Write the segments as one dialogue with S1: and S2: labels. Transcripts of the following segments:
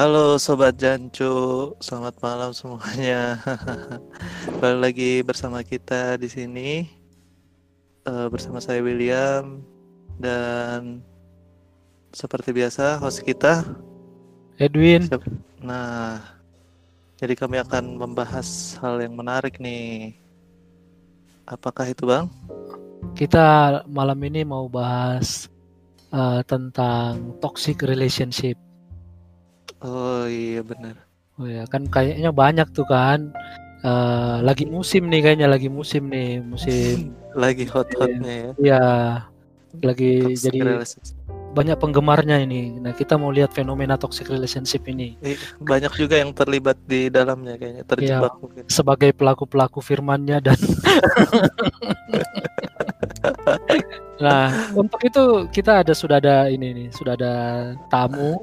S1: Halo Sobat Jancu, selamat malam semuanya. Kembali lagi bersama kita di sini uh, bersama saya William dan seperti biasa host kita
S2: Edwin.
S1: Nah, jadi kami akan membahas hal yang menarik nih. Apakah itu, Bang?
S2: Kita malam ini mau bahas uh, tentang toxic relationship.
S1: Oh iya benar.
S2: Oh ya kan kayaknya banyak tuh kan. Uh, lagi musim nih kayaknya lagi musim nih musim.
S1: lagi hot-hotnya ya.
S2: Iya. Lagi toxic jadi banyak penggemarnya ini. Nah kita mau lihat fenomena toxic relationship ini.
S1: Banyak juga yang terlibat di dalamnya kayaknya terjebak ya, mungkin.
S2: Sebagai pelaku-pelaku firmannya dan. nah untuk itu kita ada sudah ada ini nih sudah ada tamu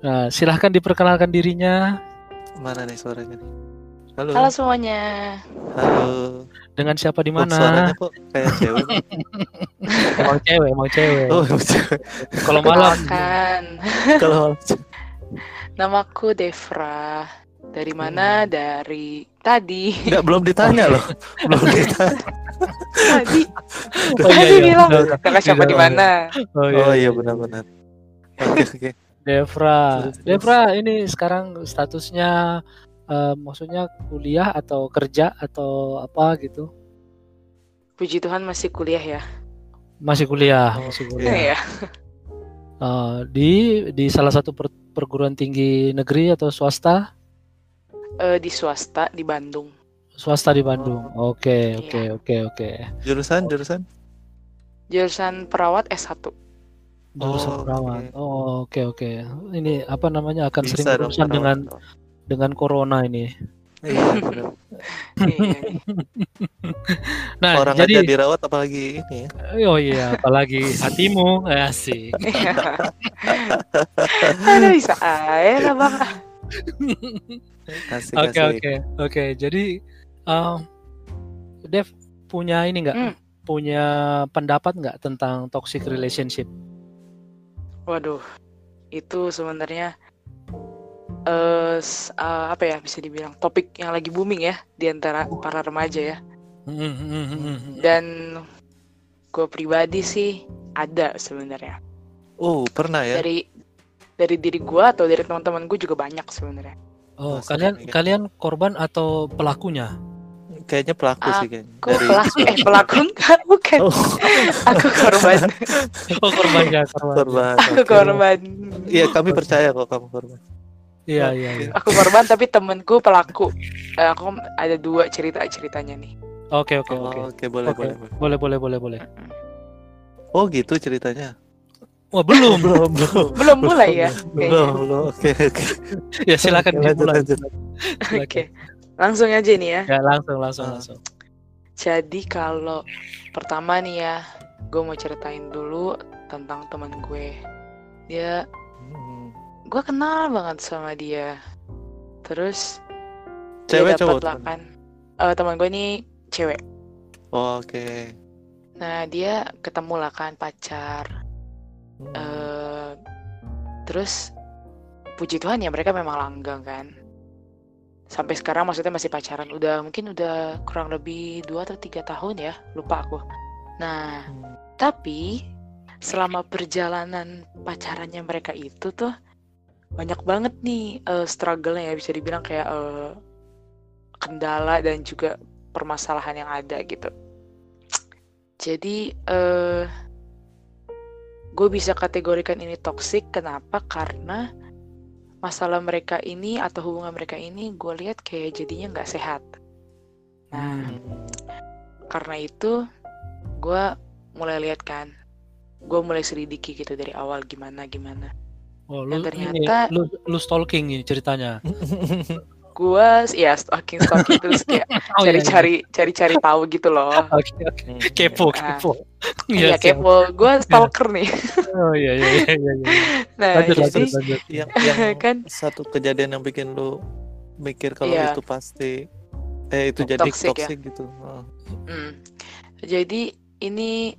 S2: Nah, silahkan diperkenalkan dirinya.
S1: Mana nih suaranya nih? Halo.
S3: Halo semuanya.
S1: Halo.
S2: Dengan siapa di mana?
S1: Suaranya kok kayak cewek.
S2: emang cewek, emang cewek.
S1: Oh, emang cewek.
S2: Kalau malam
S3: kan.
S1: Kalau malam.
S3: Namaku Devra. Dari mana? Hmm. Dari tadi.
S1: Enggak, belum ditanya loh. belum ditanya.
S3: tadi. Oh, iya, iya. bilang, kakak siapa di mana?
S1: Oh iya, oh, iya benar-benar. Oke, oke.
S2: Devra. Devra ini sekarang statusnya uh, maksudnya kuliah atau kerja atau apa gitu?
S3: Puji Tuhan masih kuliah ya.
S2: Masih kuliah, masih kuliah.
S3: Iya.
S2: uh, di di salah satu per, perguruan tinggi negeri atau swasta?
S3: Uh, di swasta di Bandung.
S2: Swasta di Bandung. Oke,
S3: iya.
S2: oke, oke, oke.
S1: Jurusan jurusan?
S3: Jurusan perawat S1
S2: jurusan oh, perawat. Okay. Oh, oke okay, oke. Okay. Ini apa namanya akan Bisa sering berurusan dengan dengan corona ini.
S1: Iya,
S3: iya.
S1: nah, orang jadi aja dirawat apalagi ini ya.
S2: Oh iya, apalagi hatimu asik.
S3: Ada bisa aja bang.
S2: Oke oke oke. Jadi um, Dev punya ini nggak? Hmm. Punya pendapat nggak tentang toxic relationship?
S3: Waduh, itu sebenarnya uh, uh, apa ya bisa dibilang topik yang lagi booming ya di antara para remaja ya. Dan gue pribadi sih ada sebenarnya.
S1: Oh pernah ya?
S3: Dari dari diri gue atau dari teman-teman gue juga banyak sebenarnya.
S2: Oh, kalian kalian korban atau pelakunya?
S1: Kayaknya pelaku aku sih kayaknya.
S3: Dari pelaku eh pelaku enggak bukan. Oh. aku korban.
S2: oh korban ya korban.
S1: korban
S3: aku okay. korban.
S1: Iya kami percaya kok kamu korban.
S2: Iya iya. iya.
S3: Aku korban tapi temenku pelaku. Eh, aku ada dua cerita ceritanya nih.
S2: Oke oke
S1: oh,
S2: oke.
S1: Oke boleh boleh
S2: boleh boleh boleh boleh.
S1: Oh gitu ceritanya.
S2: Wah belum
S1: belum belum
S3: belum mulai ya.
S1: Belum belum oke oke.
S2: Ya silakan
S1: dimulai.
S3: Oke. Langsung aja nih ya.
S2: Ya langsung langsung uh. langsung.
S3: Jadi kalau pertama nih ya, gue mau ceritain dulu tentang teman gue. Dia, hmm. gue kenal banget sama dia. Terus
S1: cewek
S3: dia dapat lakan. Uh, teman gue ini cewek.
S1: Oh, Oke. Okay.
S3: Nah dia ketemu lah kan pacar. Hmm. Uh, terus puji Tuhan ya mereka memang langgang kan sampai sekarang maksudnya masih pacaran. Udah mungkin udah kurang lebih dua atau tiga tahun ya. Lupa aku. Nah hmm. tapi selama perjalanan pacarannya mereka itu tuh banyak banget nih uh, struggle-nya ya bisa dibilang kayak uh, kendala dan juga permasalahan yang ada gitu. Jadi uh, gue bisa kategorikan ini toxic. Kenapa? Karena masalah mereka ini atau hubungan mereka ini gue lihat kayak jadinya nggak sehat. Nah, hmm. karena itu gue mulai lihat kan, gue mulai selidiki gitu dari awal gimana gimana.
S2: Oh, lu, Dan ternyata ini, lu, lu stalking nih ceritanya.
S3: gue ya stalking stalking terus kayak oh, cari-cari iya, cari-cari iya. tahu gitu loh.
S2: Oke okay, oke. Okay. Kepo nah, kepo.
S3: Iya kepo. Gue stalker nih.
S2: oh iya iya iya iya. iya.
S3: Nah
S1: lanjut, jadi lanjut, lanjut. yang, yang kan satu kejadian yang bikin lu mikir kalau iya. itu pasti eh itu jadi toxic, toxic ya? gitu. Oh.
S3: Hmm. Jadi ini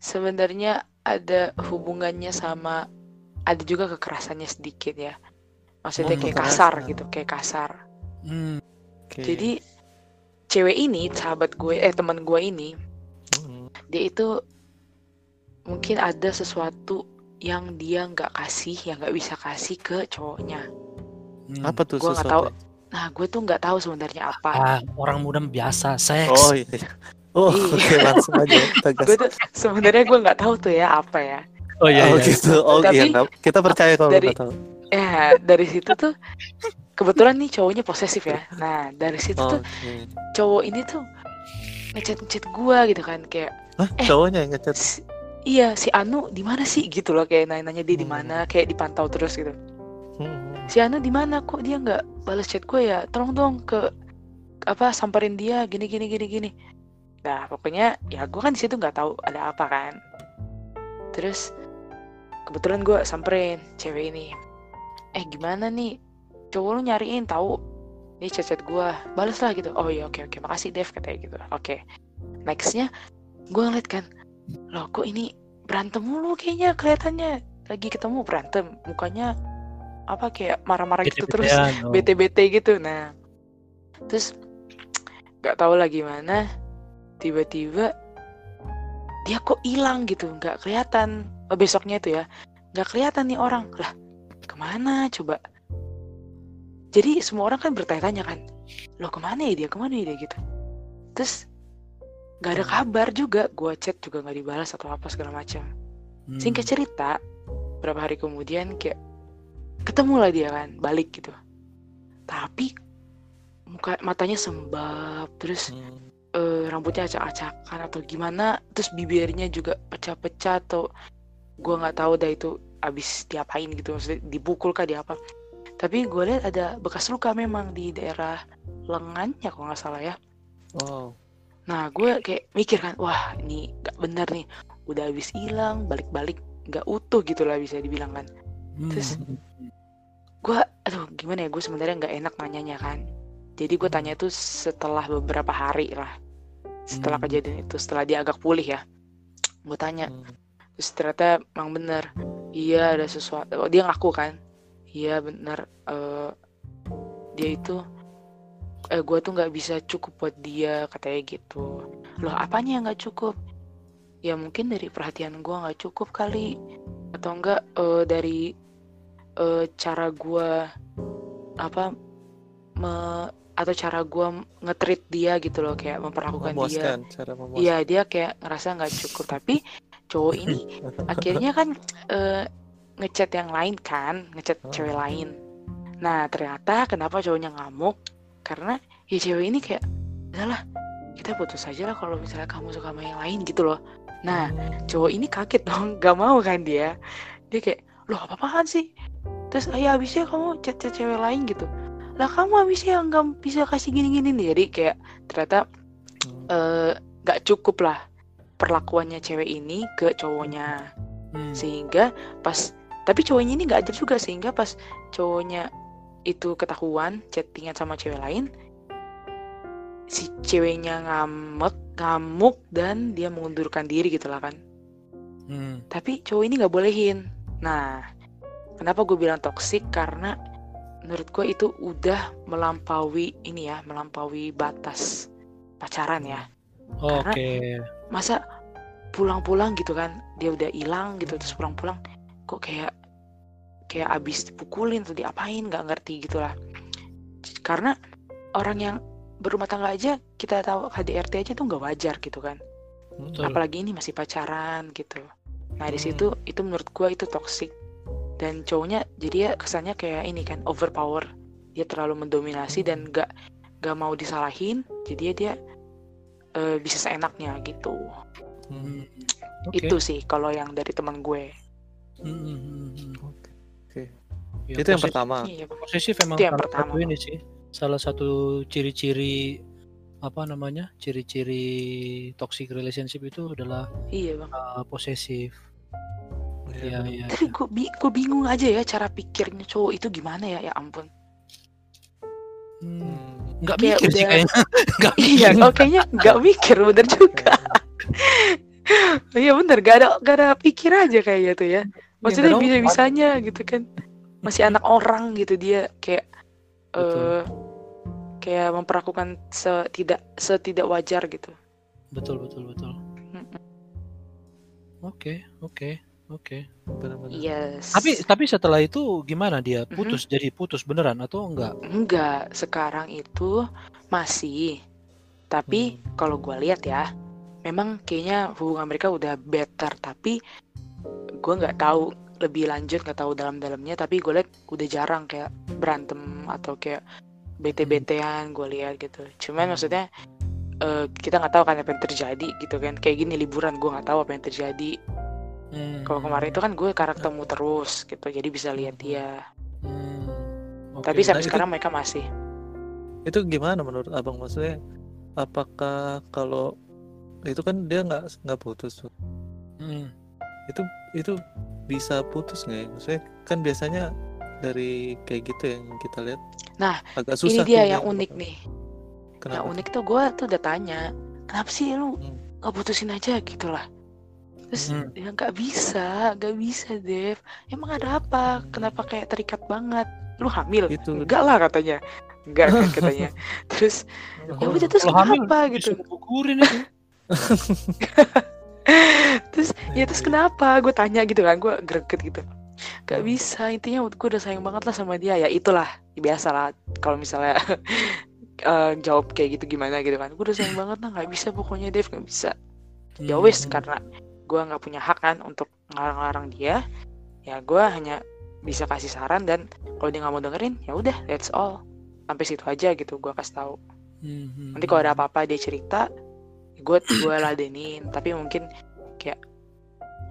S3: sebenarnya ada hubungannya sama ada juga kekerasannya sedikit ya maksudnya
S2: Oh,
S3: kayak
S1: kekerasan.
S3: kasar gitu kayak kasar
S2: Hmm.
S1: Oke.
S3: jadi cewek ini sahabat gue eh teman gue ini
S1: Mm.
S3: dia itu mungkin ada sesuatu yang dia nggak kasih yang nggak bisa kasih ke cowoknya
S2: Hmm.
S1: apa tuh
S3: Gua nggak
S1: sesuatu?
S3: nah gue tuh nggak tahu sebenarnya apa
S2: Ah, orang muda biasa seks.
S1: Oh iya. iya. Oh
S3: Iya.
S1: oke langsung aja
S3: gue tuh sebenarnya gue nggak tahu tuh ya apa ya
S2: Oh iya,
S1: oh
S2: iya.
S1: gitu. Oh
S3: Tapi
S1: iya. Kita percaya kalau
S3: dari-
S1: nggak tahu.
S3: Ya dari situ tuh kebetulan nih cowoknya posesif ya. Nah dari situ
S1: Oh,
S3: tuh cowok ini tuh ngechat ngechat gue gitu kan kayak
S1: Hah,
S3: Eh.
S1: cowoknya yang ngechat.
S3: "Si- iya si Anu di mana sih? Gitu loh kayak nanya nanya dia di
S1: Hmm.
S3: mana kayak dipantau terus gitu.
S1: Hmm.
S3: si Anu di mana? Kok dia nggak balas chat gue ya? Tolong dong ke apa samperin dia gini gini gini gini. Nah pokoknya ya gue kan di situ nggak tahu ada apa kan. Terus kebetulan gue samperin cewek ini eh gimana nih? Cowok lu nyariin tahu? Ini chat chat gue balas lah gitu. Oh iya oke oke. Makasih Dev katanya gitu. Oke. Nextnya gue ngeliat kan loh kok ini berantem mulu kayaknya kelihatannya. Lagi ketemu berantem. Mukanya apa kayak marah-marah gitu terus
S2: oh.
S3: bete-bete gitu. Nah terus nggak tahu lah gimana tiba-tiba dia kok hilang gitu. Nggak kelihatan. Oh, besoknya itu ya. Nggak kelihatan nih orang. Lah ke mana coba jadi semua orang kan bertanya-tanya kan loh ke mana ya dia ke mana ya dia gitu terus nggak ada kabar juga gua chat juga nggak dibalas atau apa segala macam
S2: Hmm.
S3: Singkat cerita, beberapa hari kemudian kayak ketemu lah dia kan, balik gitu. Tapi muka matanya sembab, terus
S1: Hmm.
S3: eh, rambutnya acak-acakan atau gimana, terus bibirnya juga pecah-pecah atau gua nggak tahu dah itu abis diapain gitu, maksudnya dipukul kah dia apa. Tapi gue lihat ada bekas luka memang di daerah lengannya kalau nggak salah ya.
S1: Wow.
S3: Nah, gue kayak mikir kan, wah ini gak bener nih. Udah habis hilang, balik-balik nggak utuh gitu lah bisa dibilang kan.
S2: Hmm.
S3: terus- Gue, aduh gimana ya, gue sebenarnya nggak enak nanyanya kan. Jadi gue tanya itu setelah beberapa hari lah. Setelah
S2: Hmm.
S3: kejadian itu, setelah dia agak pulih ya. Gue tanya,
S1: Hmm.
S3: terus ternyata emang bener. Iya ada sesuatu, oh, dia ngaku kan. Iya bener, eh, dia itu eh gue tuh nggak bisa cukup buat dia katanya gitu. Loh apanya yang nggak cukup? Ya mungkin dari perhatian gue nggak cukup kali. Atau enggak eh, dari eh, cara gue apa me- atau cara gue nge-treat dia gitu loh. Kayak memperlakukan dia.
S1: Memuaskan cara memuaskan.
S3: iya dia kayak ngerasa nggak cukup. Tapi cowok ini. Akhirnya kan eh, ngechat yang lain kan ngechat
S1: Oh.
S3: cewek lain. Nah ternyata kenapa cowoknya ngamuk? Karena ya cewek ini kayak udahlah kita putus aja lah kalau misalnya kamu suka sama yang lain gitu loh. Nah cowok ini kaget dong gak mau kan dia? Dia kayak loh apa apaan sih? Terus ayah habisnya kamu chat chat cewek lain gitu. Lah kamu habisnya nggak bisa kasih gini gini nih. Jadi kayak ternyata
S1: Hmm.
S3: eh, nggak cukup lah perlakuannya cewek ini ke cowoknya
S2: Hmm.
S3: sehingga pas tapi cowoknya ini nggak adil juga sehingga pas cowoknya itu ketahuan chattingan sama cewek lain si ceweknya ngamuk ngamuk dan dia mengundurkan diri gitu lah kan
S2: Hmm.
S3: tapi cowok ini nggak bolehin nah kenapa gue bilang toksik karena menurut gue itu udah melampaui ini ya melampaui batas pacaran ya
S2: Oke.
S3: Masa pulang-pulang gitu kan? Dia udah hilang gitu terus pulang-pulang. Kok kayak kayak abis dipukulin atau diapain? Nggak ngerti gitulah. Karena orang yang berumah tangga aja kita tahu KDRT aja tuh nggak wajar gitu kan.
S2: Betul.
S3: apalagi ini masih pacaran gitu. Nah di
S2: Hmm.
S3: situ itu menurut gua itu toxic. Dan cowoknya jadi ya kesannya kayak ini kan overpower. Dia terlalu mendominasi dan nggak nggak mau disalahin. Jadi ya dia eh, bisa seenaknya gitu
S1: Hmm.
S2: Hmm. Oke.
S3: itu sih kalau yang dari teman gue
S2: Hmm, hmm, hmm, hmm.
S1: Oke.
S2: Ya,
S1: Itu yang pertama.
S3: iya
S2: Posesif memang
S3: Itu yang
S2: salah
S3: pertama.
S2: satu ini sih. Salah satu ciri-ciri apa namanya? Ciri-ciri toxic relationship itu adalah
S3: iya bang
S2: uh, posesif.
S1: Iya,
S2: Iya, iya.
S3: tapi gue, bi- gue bingung aja ya cara pikirnya cowok itu gimana ya ya ampun
S1: Hmm.
S2: Nggak
S3: Kayak
S2: mikir sih
S3: udah-
S2: kayaknya. Nggak
S3: iya
S2: mikir.
S3: oh, kayaknya nggak mikir bener juga iya bener gak ada gak ada pikir aja kayaknya tuh ya maksudnya
S2: nggak ada
S3: bisa bisanya gitu kan masih anak orang gitu dia kayak
S2: Betul.
S3: eh kayak memperlakukan setidak setidak wajar gitu.
S2: betul betul betul
S3: Mm-mm.
S2: oke oke oke
S1: benar-benar
S3: Yes.
S2: tapi tapi setelah itu gimana dia
S3: Mhm.
S2: putus jadi putus beneran atau enggak
S3: enggak sekarang itu masih. Tapi
S2: Hmm.
S3: kalau gua lihat ya, memang kayaknya hubungan mereka udah better. Tapi gua nggak tahu lebih lanjut, nggak tahu dalam-dalamnya. Tapi gue lihat udah jarang kayak berantem atau kayak bete-betean gue lihat gitu. Cuman
S2: Hmm.
S3: maksudnya eh, kita nggak tahu kan apa yang terjadi gitu kan. Kayak gini liburan gue nggak tahu apa yang terjadi.
S2: Hmm.
S3: Kalau kemarin itu kan gue ketemu terus gitu, jadi bisa lihat dia.
S2: Hmm, oke.
S3: Tapi sampai
S1: Nah, itu-
S3: sekarang mereka masih.
S1: itu gimana menurut abang maksudnya apakah kalau itu kan dia nggak nggak putus tuh
S2: Hmm,
S1: itu itu bisa putus nggak ya maksudnya kan biasanya dari kayak gitu yang kita lihat
S3: Nah,
S1: agak
S3: Ini
S1: susah
S3: dia
S1: tuh
S3: yang
S1: dia
S3: unik nih.
S1: kenapa
S3: Yang unik tuh gue tuh udah tanya, kenapa sih lu
S1: Hmm.
S3: nggak putusin aja gitu lah. Terus
S2: Hmm.
S3: ya nggak bisa, nggak bisa Dev. Emang ada apa? Kenapa kayak terikat banget? Lu hamil?
S1: Itu.
S3: Enggak lah katanya. Enggak kan katanya. Terus ya udah terus
S2: hamil,
S3: kenapa gitu?
S2: gugurin itu
S3: terus ya terus kenapa? Gue tanya gitu kan, gue greget gitu. Gak
S1: Hmm.
S3: bisa, intinya gue udah sayang banget lah sama dia. Ya itulah, biasa lah. Kalau misalnya eh, jawab kayak gitu gimana gitu kan. Gue udah sayang banget lah, nggak bisa pokoknya Dev, nggak bisa. Ya
S2: Hmm.
S3: karena gue nggak punya hak kan untuk ngarang-ngarang dia. Ya gue hanya bisa kasih saran dan kalau dia nggak mau dengerin, ya udah, that's all. Sampai situ aja gitu, gue kasih tahu.
S2: Hmm,
S3: Nanti kalau ada
S2: hmm.
S3: apa-apa dia cerita, gue gue ladenin. Tapi mungkin kayak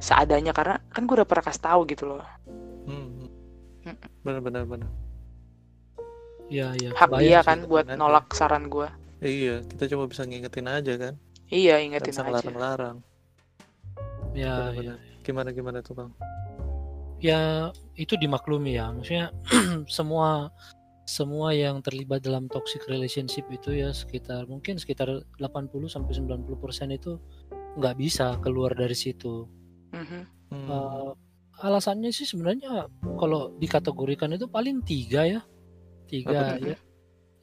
S3: seadanya karena kan gue udah pernah kasih tahu gitu loh.
S1: Hmm.
S3: Mm.
S1: benar-benar benar
S2: ya ya
S3: Hak dia kan buat nolak saran gue.
S1: iya kita cuma bisa ngingetin aja kan
S3: Iya, ingetin aja.
S1: ngelarang-larang
S2: ya ya
S1: benar-benar. gimana gimana tuh bang?
S2: Ya itu dimaklumi ya. Maksudnya semua semua yang terlibat dalam toxic relationship itu ya sekitar mungkin sekitar 80 sampai 90 persen itu nggak bisa keluar dari situ.
S3: Mhm.
S1: Hmm.
S2: Eh, alasannya sih sebenarnya kalau dikategorikan itu paling tiga ya. Tiga
S3: Apa
S2: ya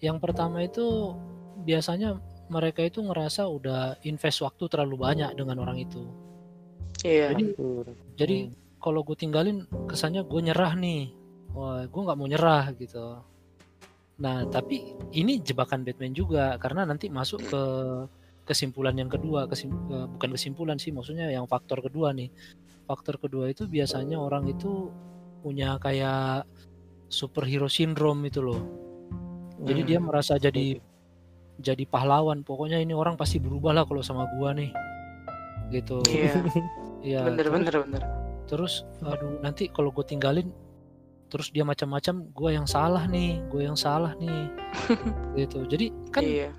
S2: yang pertama itu biasanya mereka itu ngerasa udah invest waktu terlalu banyak dengan orang itu
S3: Iya.
S2: jadi
S1: Betul.
S2: jadi
S1: Hmm.
S2: kalau gue tinggalin kesannya gue nyerah nih wah gue nggak mau nyerah gitu nah tapi ini jebakan Batman juga karena nanti masuk ke kesimpulan yang kedua kesim, bukan kesimpulan sih maksudnya yang faktor kedua nih faktor kedua itu biasanya orang itu punya kayak superhero syndrome itu loh jadi
S1: Hmm.
S2: dia merasa jadi jadi pahlawan pokoknya ini orang pasti berubah lah kalau sama gua nih gitu
S3: Iya,
S2: ya
S3: bener
S2: terus-
S3: bener bener.
S2: terus aduh nanti kalau gue tinggalin terus dia macam-macam gue yang salah nih gue yang salah nih gitu jadi kan
S3: Iya.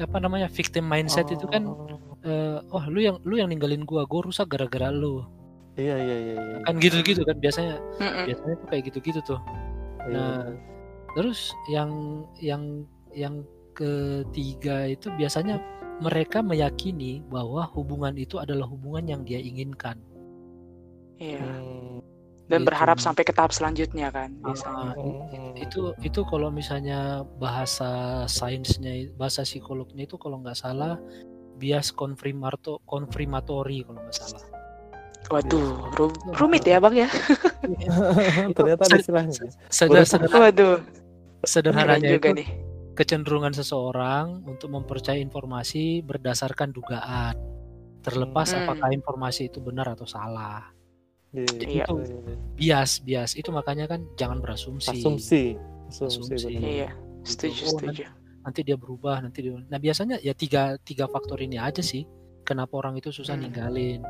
S2: apa namanya victim mindset itu kan
S1: Oh.
S2: eh, oh lu yang lu yang ninggalin gue gue rusak gara-gara lu
S1: iya iya iya iya
S2: kan gitu-gitu kan biasanya
S3: Mm-mm.
S2: biasanya tuh kayak gitu-gitu tuh
S1: Iya,
S2: nah, terus yang yang yang ketiga itu biasanya mereka meyakini bahwa hubungan itu adalah hubungan yang dia inginkan
S3: Iya.
S1: Hmm.
S3: Dan
S2: gitu.
S3: berharap sampai ke tahap selanjutnya kan biasanya.
S2: Ah,
S1: Hmm.
S2: itu itu kalau misalnya bahasa sainsnya bahasa psikolognya itu kalau nggak salah bias konfirmato konfirmatori kalau nggak salah
S3: Waduh, ru- rumit ya bang ya.
S1: ternyata ada istilahnya
S2: Seder- seder-
S3: Waduh, keren
S2: sederhananya
S3: juga
S2: itu
S3: nih.
S2: Kecenderungan seseorang untuk mempercayai informasi berdasarkan dugaan terlepas
S3: Hmm.
S2: apakah informasi itu benar atau salah
S1: Iya,
S3: Iya.
S1: iya, iya.
S2: bias bias itu makanya kan jangan berasumsi
S1: asumsi asumsi
S2: Asumsi.
S1: benar.
S3: Iya, setuju
S2: Oh,
S3: setuju.
S2: nanti dia berubah nanti dia nah biasanya ya tiga tiga faktor ini aja sih kenapa orang itu susah
S3: Hmm.
S2: ninggalin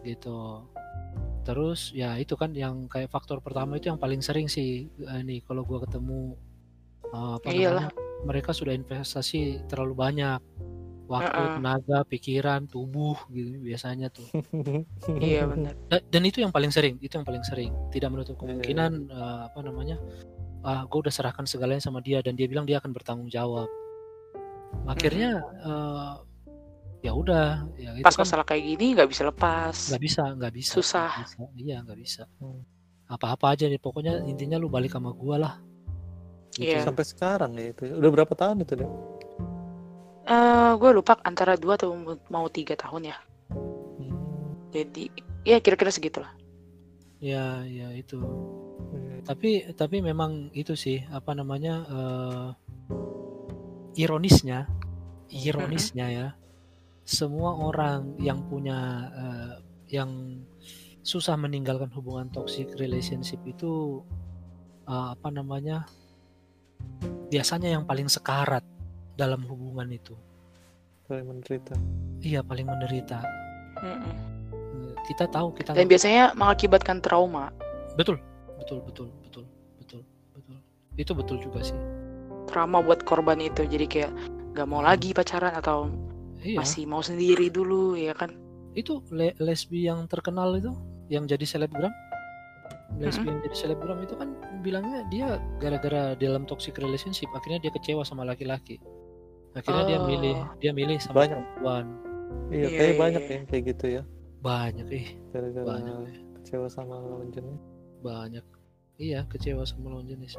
S2: gitu terus ya itu kan yang kayak faktor pertama itu yang paling sering sih eh, nih kalau gua ketemu eh, apa
S3: Iyalah.
S2: namanya mereka sudah investasi terlalu banyak waktu
S3: Heeh.
S2: tenaga pikiran tubuh gitu biasanya tuh
S3: Iya benar.
S2: Da- dan itu yang paling sering itu yang paling sering tidak menutup
S1: Iya,
S2: kemungkinan eh, apa namanya ah gue udah serahkan segalanya sama dia dan dia bilang dia akan bertanggung jawab akhirnya eh, ya udah ya itu
S3: Pas
S2: kan
S3: masalah kayak gini nggak bisa lepas.
S2: nggak bisa nggak bisa
S3: Susah.
S2: nggak bisa. iya nggak bisa
S1: Hmm.
S2: apa-apa aja nih pokoknya intinya lu balik sama gua lah Gitu.
S3: Iya.
S1: Sampai sekarang ya itu. Udah berapa tahun itu deh?
S3: Eh, gue lupa antara dua atau mau tiga tahun ya. Jadi ya kira-kira segitulah.
S2: ya ya itu
S1: Hmm.
S2: tapi tapi memang itu sih apa namanya eh, ironisnya ironisnya ya semua orang yang punya eh, yang susah meninggalkan hubungan toxic relationship itu eh, apa namanya biasanya yang paling sekarat dalam hubungan itu
S1: Paling menderita.
S2: iya paling menderita
S3: Mm-mm.
S2: kita tahu kita
S3: Dan biasanya mengakibatkan trauma.
S2: betul betul betul betul betul betul itu betul juga sih
S3: Trauma buat korban itu. Jadi kayak gak mau lagi pacaran atau
S2: iya
S3: masih mau sendiri dulu ya kan.
S2: itu le- lesbi yang terkenal itu yang jadi selebgram yang jadi selebgram itu kan bilangnya dia gara-gara dalam toxic relationship akhirnya dia kecewa sama laki-laki akhirnya dia
S3: Oh.
S2: milih dia milih sama
S1: Banyak.
S2: perempuan
S1: Iya,
S3: Iya,
S1: kayak
S3: iya,
S1: banyak ya kayak gitu ya.
S2: banyak ih
S1: Gara-gara
S2: banyak eh.
S1: kecewa sama lawan jenis.
S2: banyak iya kecewa sama lawan jenis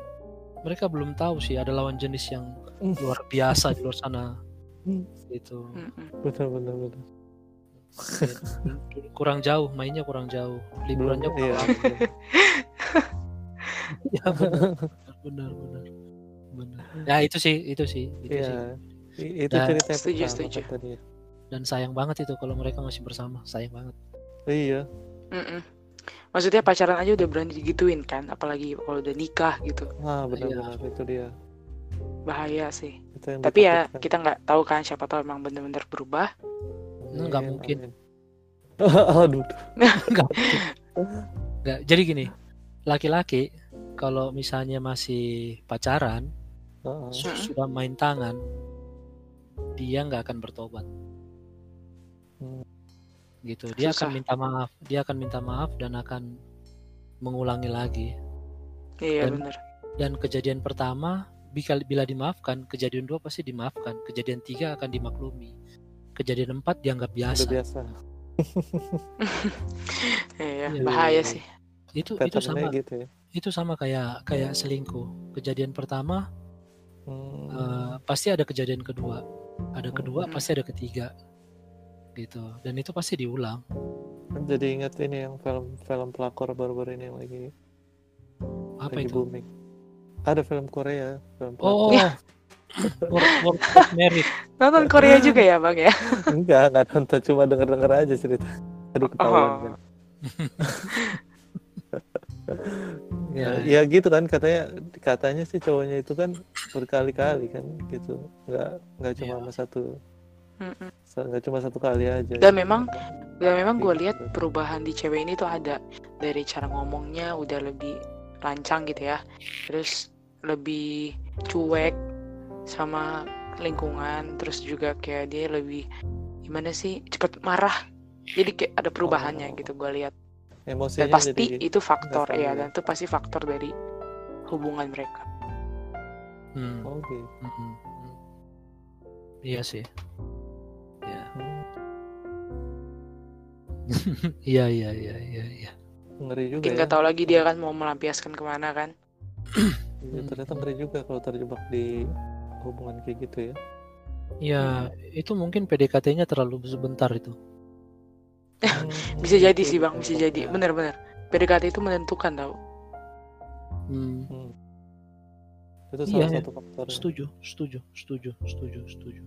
S2: mereka belum tahu sih ada lawan jenis yang
S1: Hmm.
S2: luar biasa di luar sana
S1: Hmm.
S2: itu.
S1: Benar benar benar.
S2: Kurang jauh mainnya kurang jauh liburannya kurang
S1: iya.
S2: lama. ya benar benar benar benar ya itu sih itu sih itu sih
S1: Iya. I- Itu
S2: Nah,
S1: cerita
S3: setuju, setuju.
S1: tadi ya.
S2: dan sayang banget itu kalau mereka masih bersama sayang banget
S1: Iya.
S3: Mm-mm. Maksudnya pacaran aja udah berani digituin kan, apalagi kalau udah nikah gitu,
S1: Ah
S2: Iya.
S1: benar-benar itu dia.
S3: bahaya sih. Tapi ya kita nggak tahu kan siapa tahu emang bener-bener berubah.
S2: Nggak
S1: Amin,
S2: mungkin.
S1: amin. Aduh.
S2: Enggak. Enggak. Jadi gini, laki-laki kalau misalnya masih pacaran,
S1: Heeh.
S2: su-
S3: Mm-mm.
S2: sudah main tangan, dia nggak akan bertobat.
S1: Hmm.
S2: Gitu. Dia
S3: Susah.
S2: akan minta maaf. Dia akan minta maaf dan akan mengulangi lagi.
S3: Iya
S2: Dan-
S3: bener.
S2: Dan kejadian pertama, bila, bila dimaafkan, kejadian dua pasti dimaafkan. Kejadian tiga akan dimaklumi. Kejadian empat dianggap
S1: Udah
S2: biasa.
S1: biasa.
S3: Iya,
S2: Iya.
S3: bahaya sih.
S2: Itu itu sama
S1: gitu ya.
S2: itu sama kayak kayak selingkuh. Kejadian pertama
S1: Hmm.
S2: Eh, pasti ada kejadian kedua ada kedua
S3: Hmm.
S2: pasti ada ketiga gitu dan itu pasti diulang
S1: Jadi ingat ini yang film-film pelakor baru-baru ini yang lagi
S2: apa
S1: lagi
S2: itu
S1: booming. Ada film Korea, film
S2: oh,
S1: pelakor.
S2: oh. Work, work of merit
S3: Nonton Korea juga ya bang ya?
S1: enggak, enggak nonton cuma denger-denger aja cerita. Aduh ketahuan
S3: Oh.
S1: kan. ya, ya gitu kan katanya katanya sih cowoknya itu kan berkali-kali kan gitu. Enggak enggak cuma
S2: Iya.
S1: sama satu
S3: Mm-mm.
S1: enggak cuma satu kali aja.
S3: Dan memang- Dan memang gue
S1: Gitu.
S3: lihat perubahan di cewek ini tuh ada dari cara ngomongnya udah lebih lancang gitu ya, terus lebih cuek sama lingkungan, terus juga kayak dia lebih gimana sih cepet marah. Jadi kayak ada perubahannya
S1: Oh.
S3: gitu gue lihat.
S1: emosinya
S3: Dan pasti
S1: jadi
S3: itu faktor
S1: nggak
S3: ya, dan itu pasti faktor dari hubungan mereka.
S2: Hmm,
S1: oh gitu.
S2: hmm, hmm. iya sih ya iya iya iya iya iya
S1: ngeri juga
S3: Mungkin
S1: ya.
S3: nggak tahu lagi dia kan mau melampiaskan ke mana kan.
S1: Iya, ternyata ngeri juga kalau terjebak di hubungan kayak gitu ya.
S2: ya itu mungkin PDKT-nya terlalu sebentar itu
S1: Hmm,
S3: Bisa jadi
S1: gitu,
S3: sih bang, bisa
S1: gitu.
S3: jadi. Bener-bener. PDKT itu menentukan tau.
S2: Hmm,
S1: Hmm. Itu
S2: Iya,
S1: salah
S2: ya.
S1: satu faktor.
S2: setuju setuju setuju setuju setuju